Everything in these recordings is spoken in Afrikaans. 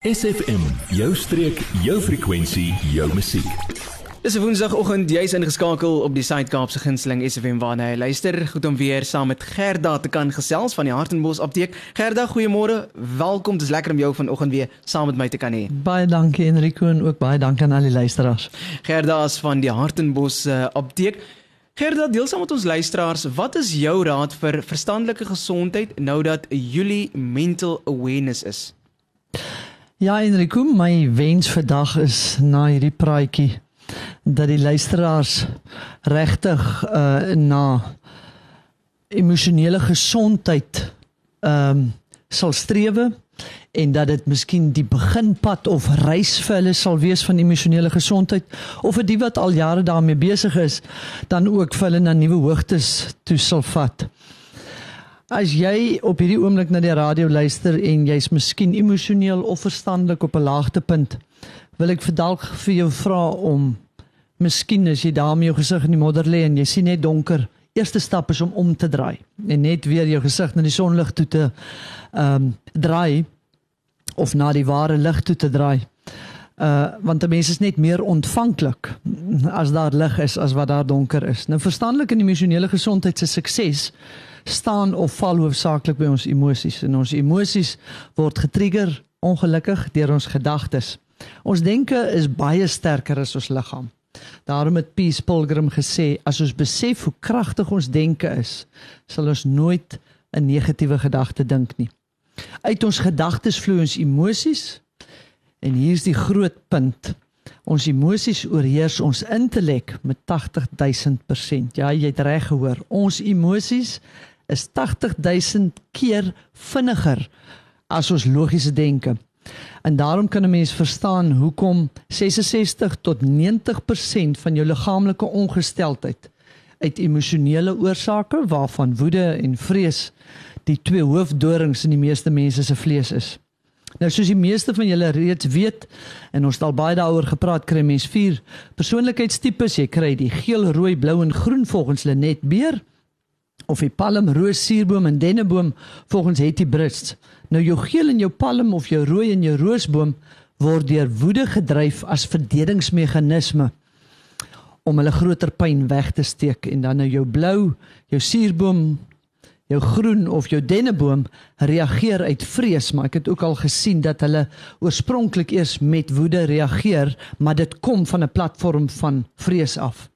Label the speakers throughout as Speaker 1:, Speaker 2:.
Speaker 1: SFM, jou streek, jou frekwensie, jou musiek.
Speaker 2: Dis 'n Woensdagoggend, jy's ingeskakel op die Suid-Kaapse gunsteling SFM waarna jy luister. Goed om weer saam met Gerda te kan gesels van die Hartenbos Apteek. Gerda, goeiemôre. Welkom. Dis lekker om jou vanoggend weer saam met my te kan hê.
Speaker 3: Baie dankie Enrico en ook baie dankie aan al die luisteraars.
Speaker 2: Gerda is van die Hartenbos uh, Apteek. Gerda, deel saam met ons luisteraars, wat is jou raad vir verstandelike gesondheid nou dat Julie Mental Awareness is?
Speaker 3: Ja, Enrico, my wens vandag is na hierdie praatjie dat die luisteraars regtig uh na emosionele gesondheid ehm um, sal strewe en dat dit miskien die beginpad of reis vir hulle sal wees van emosionele gesondheid of vir die wat al jare daarmee besig is dan ook vir hulle na nuwe hoogtes toe sal vat. As jy op hierdie oomblik na die radio luister en jy's miskien emosioneel of verstandelik op 'n laagtepunt, wil ek dalk vir jou vra om miskien as jy daar met jou gesig in die modder lê en jy sien net donker, eerste stap is om om te draai en net weer jou gesig na die sonlig toe te ehm um, draai of na die ware lig toe te draai. Uh want 'n mens is net meer ontvanklik as daar lig is as wat daar donker is. Nou verstandelike en emosionele gesondheid se sukses staan of val hoofsaaklik by ons emosies en ons emosies word getrigger ongelukkig deur ons gedagtes. Ons denke is baie sterker as ons liggaam. Daarom het Peace Pilgrim gesê as ons besef hoe kragtig ons denke is, sal ons nooit 'n negatiewe gedagte dink nie. Uit ons gedagtes vloei ons emosies en hier's die groot punt. Ons emosies oorheers ons intellek met 80000%. Ja, jy het reg gehoor. Ons emosies is 80000 keer vinniger as ons logiese denke. En daarom kan 'n mens verstaan hoekom 66 tot 90% van jou liggaamlike ongesteldheid uit emosionele oorsake waarvan woede en vrees die twee hoofdorings in die meeste mense se vlees is. Nou soos die meeste van julle reeds weet en ons het al baie daaroor gepraat, kry mens vier persoonlikheidstipes. Jy kry die geel, rooi, blou en groen volgens Lenet Beer of die palm, roos, suurboom en denneboom volgens Hetty Brits. Nou jou geel en jou palm of jou rooi en jou roosboom word deur woede gedryf as verdedigingsmeganisme om hulle groter pyn weg te steek en dan nou jou blou, jou suurboom, jou groen of jou denneboom reageer uit vrees, maar ek het ook al gesien dat hulle oorspronklik eers met woede reageer, maar dit kom van 'n platform van vrees af.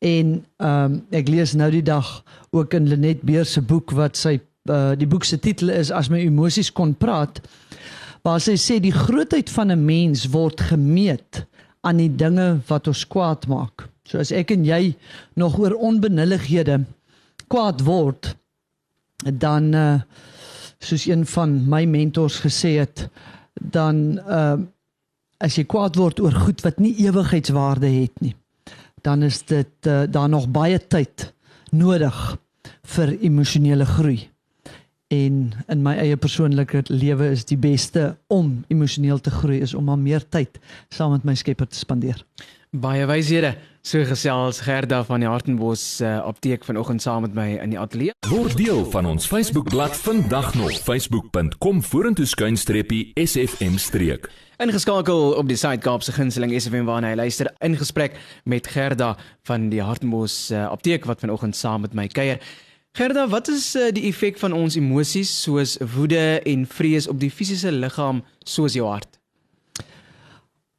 Speaker 3: En ehm um, ek lees nou die dag ook in Lenet Beer se boek wat sy uh, die boek se titel is as my emosies kon praat waar sy sê die grootheid van 'n mens word gemeet aan die dinge wat ons kwaad maak. So as ek en jy nog oor onbenullighede kwaad word dan uh, soos een van my mentors gesê het dan uh, as jy kwaad word oor goed wat nie ewigheidswaarde het nie dan is dit uh, daar nog baie tyd nodig vir emosionele groei. En in my eie persoonlike lewe is die beste om emosioneel te groei is om maar meer tyd saam met my Skepper te spandeer.
Speaker 2: Baie wyshede. So gesels Gerda van die Hartenbos uh, apteek vanoggend saam met my in die ateljee.
Speaker 1: Word deel van ons Facebookblad vandag nog facebook.com vorentoe skuinstreepie sfm streek.
Speaker 2: Ingeskakel op die Suid-Kaapse gunsteling SFM waarna hy luister in gesprek met Gerda van die Hartenbos uh, apteek wat vanoggend saam met my kuier. Gerda, wat is uh, die effek van ons emosies soos woede en vrees op die fisiese liggaam soos jou hart?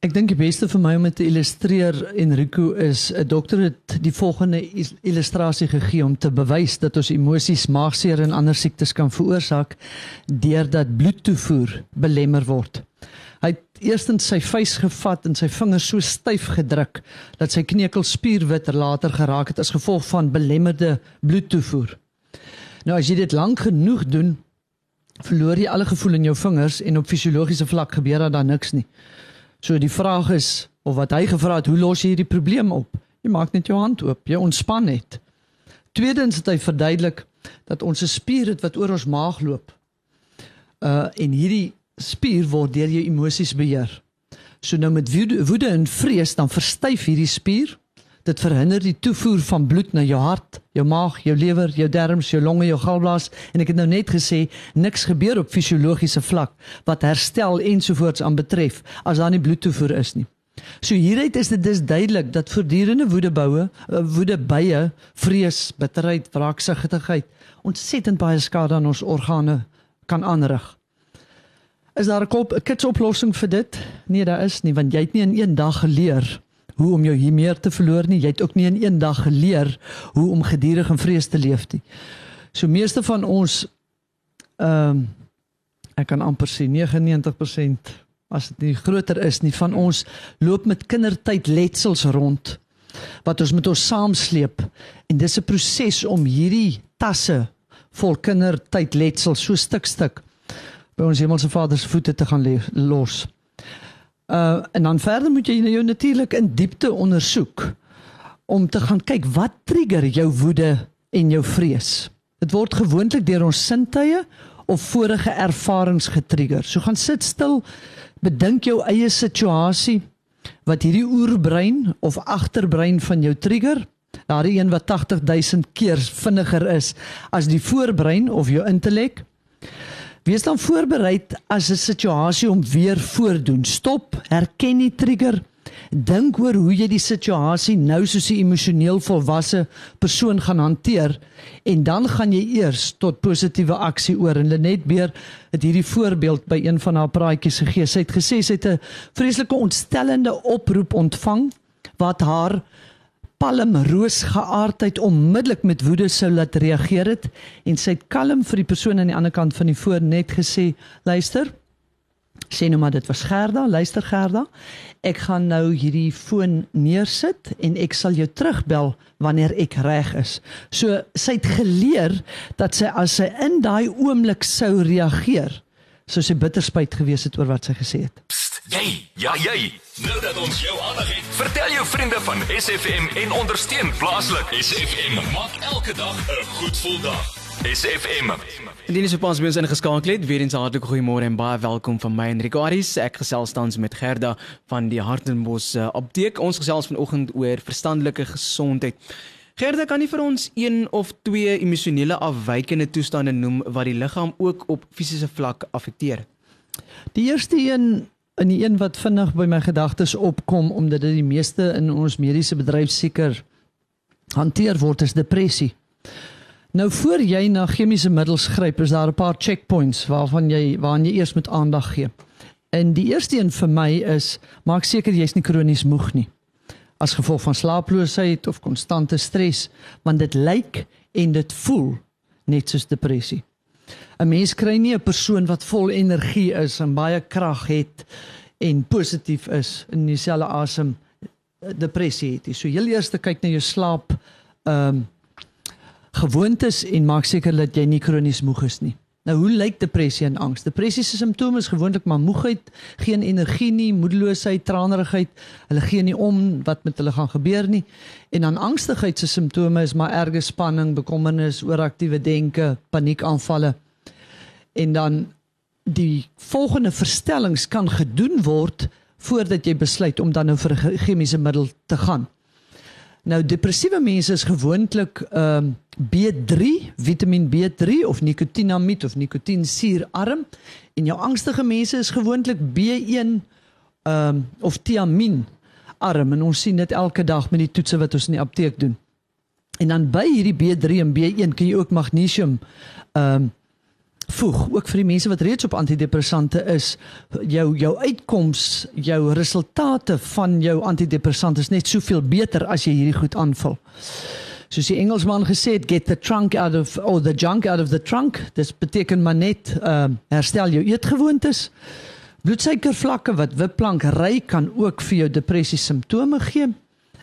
Speaker 3: Ek dink die beste vir my om dit te illustreer Enrico is 'n dokter het die volgende illustrasie gegee om te bewys dat ons emosies maagseer en ander siektes kan veroorsaak deurdat bloedtoevoer belemmer word. Hy het eerstens sy vuis gevat en sy vingers so styf gedruk dat sy kneukelspierwit later geraak het as gevolg van belemmerde bloedtoevoer. Nou as jy dit lank genoeg doen, verloor jy alle gevoel in jou vingers en op fisiologiese vlak gebeur daar dan niks nie. So die vraag is of wat hy gevra het, hoe los jy hierdie probleem op? Jy maak net jou hand oop, jy ontspan net. Tweedens het hy verduidelik dat ons 'n spier het wat oor ons maag loop. Uh en hierdie spier word deur jou emosies beheer. So nou met woede, woede en vrees dan verstyf hierdie spier Dit verhinder die toevoer van bloed na jou hart, jou maag, jou lewer, jou darmes, jou longe, jou galblaas en ek het nou net gesê niks gebeur op fisiologiese vlak wat herstel ensovoorts aanbetref as daar nie bloedtoevoer is nie. So hieruit is dit dus duidelik dat voortdurende woedeboue, eh, woedebye, vrees, bitterheid, wraaksigtigheid ontsettend baie skade aan ons organe kan aanrig. Is daar 'n kop 'n kitsoplossing vir dit? Nee, daar is nie want jy het nie in een dag geleer hoe om jou hier te verloor nie. Jy het ook nie in een dag geleer hoe om gedurig in vrees te leef nie. So meeste van ons ehm um, ek kan amper sê 99% as dit nie groter is nie van ons loop met kindertyd letsels rond wat ons met ons saamsleep en dis 'n proses om hierdie tasse vol kindertyd letsels so stuk stuk by ons hemelse Vader se voete te gaan los. Uh en dan verder moet jy jou natuurlik in diepte ondersoek om te gaan kyk wat trigger jou woede en jou vrees. Dit word gewoonlik deur ons sintuie of vorige ervarings getrigger. So gaan sit stil bedink jou eie situasie wat hierdie oerbrein of agterbrein van jou trigger daardie een wat 80000 keer vinniger is as die voorbrein of jou intellek wees dan voorbereid as 'n situasie om weer voordoen. Stop herken die trigger. Dink oor hoe jy die situasie nou soos 'n emosioneel volwasse persoon gaan hanteer en dan gaan jy eers tot positiewe aksie oor. En Lenet Beer het hierdie voorbeeld by een van haar praatjies gegee. Sy het gesê sy het 'n vreeslike ontstellende oproep ontvang wat haar palm roosgeaardheid onmiddellik met woede sou laat reageer het en sy het kalm vir die persoon aan die ander kant van die voor net gesê luister sê nou maar dit was Gerda, luister Gerda. Ek gaan nou hierdie foon neersit en ek sal jou terugbel wanneer ek reg is. So sy het geleer dat sy as sy in daai oomblik sou reageer, sou sy bitter spyt gewees het oor wat sy gesê het.
Speaker 1: Psst, jy, ja jy. Nou dat ons jou aandag het, vertel jou vriende van SFM en ondersteun plaaslik. SFM maak elke dag 'n goed gevoel dag. SFM.
Speaker 2: Indien jy op ons mens ingeskakel het, weer eens hartlik goeiemôre en baie welkom van my Enrico Aris. Ek gesels tans met Gerda van die Hartenbos uh, apteek. Ons gesels vanoggend oor verstandelike gesondheid. Gerda, kan jy vir ons een of twee emosionele afwykende toestande noem wat die liggaam ook op fisiese vlak affekteer?
Speaker 3: Die eerste een en die een wat vinnig by my gedagtes opkom omdat dit die meeste in ons mediese bedryf seker hanteer word is depressie. Nou voor jy na chemiese middels gryp, is daar 'n paar checkpoints waarvan jy waaraan jy eers moet aandag gee. En die eerste een vir my is maak seker jy's nie kronies moeg nie. As gevolg van slaaploosheid of konstante stres, want dit lyk en dit voel net soos depressie. 'n Mens kry nie 'n persoon wat vol energie is en baie krag het en positief is in dieselfde asem depressie het. So heel eers kyk na jou slaap ehm um, gewoontes en maak seker dat jy nie kronies moeg is nie. Nou hoe lyk depressie en angs? Depressie se simptome is gewoonlik maar moegheid, geen energie nie, moedeloosheid, tranerigheid. Hulle gee nie om wat met hulle gaan gebeur nie. En dan angstigheid se simptome is maar erge spanning, bekommernis, ooraktiewe denke, paniekaanvalle. En dan die volgende verstellings kan gedoen word voordat jy besluit om dan nou vir 'n chemiese middel te gaan. Nou depressiewe mense is gewoonlik ehm um, B3, Vitamiin B3 of nikotinamied of nikotiensuurarm en jou angstige mense is gewoonlik B1 ehm um, of tiamin arm en ons sien dit elke dag met die toetse wat ons in die apteek doen. En dan by hierdie B3 en B1 kan jy ook magnesium ehm um, voeg ook vir die mense wat reeds op antidepressante is jou jou uitkoms jou resultate van jou antidepressante is net soveel beter as jy hierdie goed aanvul. Soos die Engelsman gesê het get the trunk out of or the junk out of the trunk. Dis beteken maar net uh, herstel jou eetgewoontes. Bloedsuikervlakke wat wipplank ry kan ook vir jou depressie simptome gee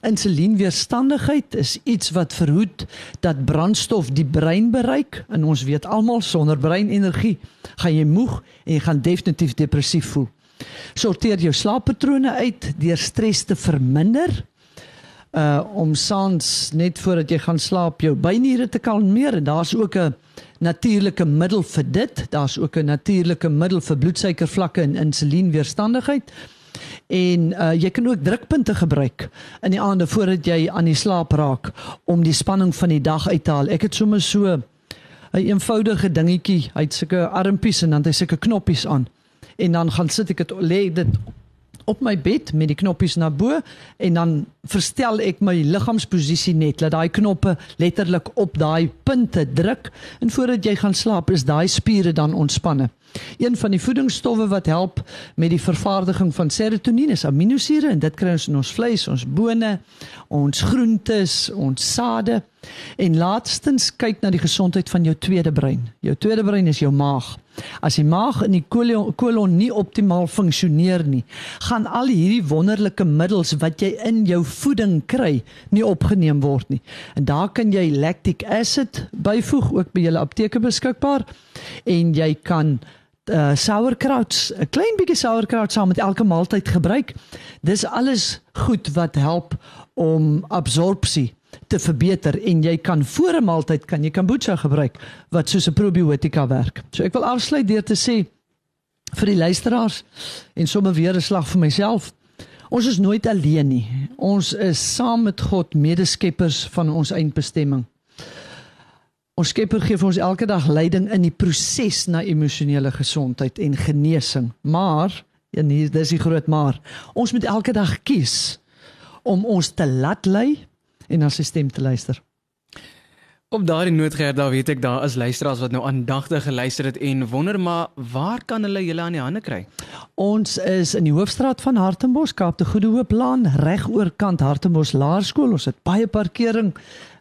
Speaker 3: Insulienweerstandigheid is iets wat verhoed dat brandstof die brein bereik en ons weet almal sonder breinenergie gaan jy moeg en jy gaan definitief depressief voel. Sorteer jou slaappatrone uit deur stres te verminder. Uh om saans net voordat jy gaan slaap jou byniere te kalmeer en daar's ook 'n natuurlike middel vir dit. Daar's ook 'n natuurlike middel vir bloedsuikervlakke en insulienweerstandigheid. En uh, jy kan ook drukpunte gebruik in die aande voordat jy aan die slaap raak om die spanning van die dag uit te haal. Ek het sommer so 'n eenvoudige dingetjie, hy het sulke armpies en dan het hy sulke knoppies aan. En dan gaan sit ek dit lê dit op my bed met die knoppies na bo en dan verstel ek my liggaamsposisie net dat daai knoppe letterlik op daai punte druk en voordat jy gaan slaap is daai spiere dan ontspanne. Een van die voedingsstowwe wat help met die vervaardiging van serotonien is aminosure en dit kry ons in ons vleis, ons bone, ons groentes, ons sade. En laastens kyk na die gesondheid van jou tweede brein. Jou tweede brein is jou maag. As die maag in die kolon nie optimaal funksioneer nie, gaan al hierdie wonderlike middels wat jy in jou voeding kry, nie opgeneem word nie. En daar kan jy lactic acid byvoeg ook by julle apteke beskikbaar en jy kan uh sauerkraut, 'n klein bietjie sauerkraut saam met elke maaltyd gebruik. Dis alles goed wat help om absorpsie te verbeter en jy kan voor 'n maaltyd kan jy kombucha gebruik wat soos 'n probiotika werk. So ek wil afsluit deur te sê vir die luisteraars en sommer weer 'n slag vir myself. Ons is nooit alleen nie. Ons is saam met God medeskeppers van ons eindbestemming. Ons Skepper gee vir ons elke dag leiding in die proses na emosionele gesondheid en genesing. Maar, en hier dis die groot maar, ons moet elke dag kies om ons te laat lei en na sy stem te luister.
Speaker 2: Op daardie noodgeer daar weet ek daar is luisteraars wat nou aandagtig geluister het en wonder maar waar kan hulle julle aan die hande kry?
Speaker 3: Ons is in die hoofstraat van Hartenbos, Kaap te Goeie Hoop Laan, reg oorkant Hartenbos Laerskool. Ons het baie parkering.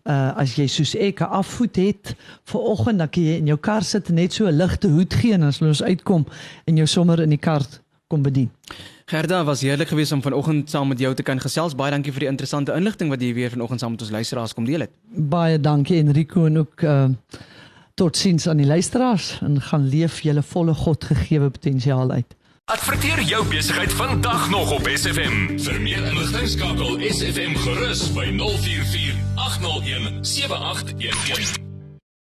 Speaker 3: Uh as jy soos ek 'n afvoet het vir oggend, dan kan jy in jou kar sit en net so 'n ligte hoed gee en as ons uitkom en jou sommer in die kar kom bedien.
Speaker 2: Gerda, was heerlik geweest om vanoggend saam met jou te kan gesels. Baie dankie vir die interessante inligting wat jy weer vanoggend saam met ons luisteraars kom deel het.
Speaker 3: Baie dankie Enrico en ook uh totsiens aan die luisteraars en gaan leef julle volle God gegeewe potensiaal uit.
Speaker 1: Adverteer jou besigheid vandag nog op SFM. Vir meer inligting skakel SFM gerus by 044 801 7811.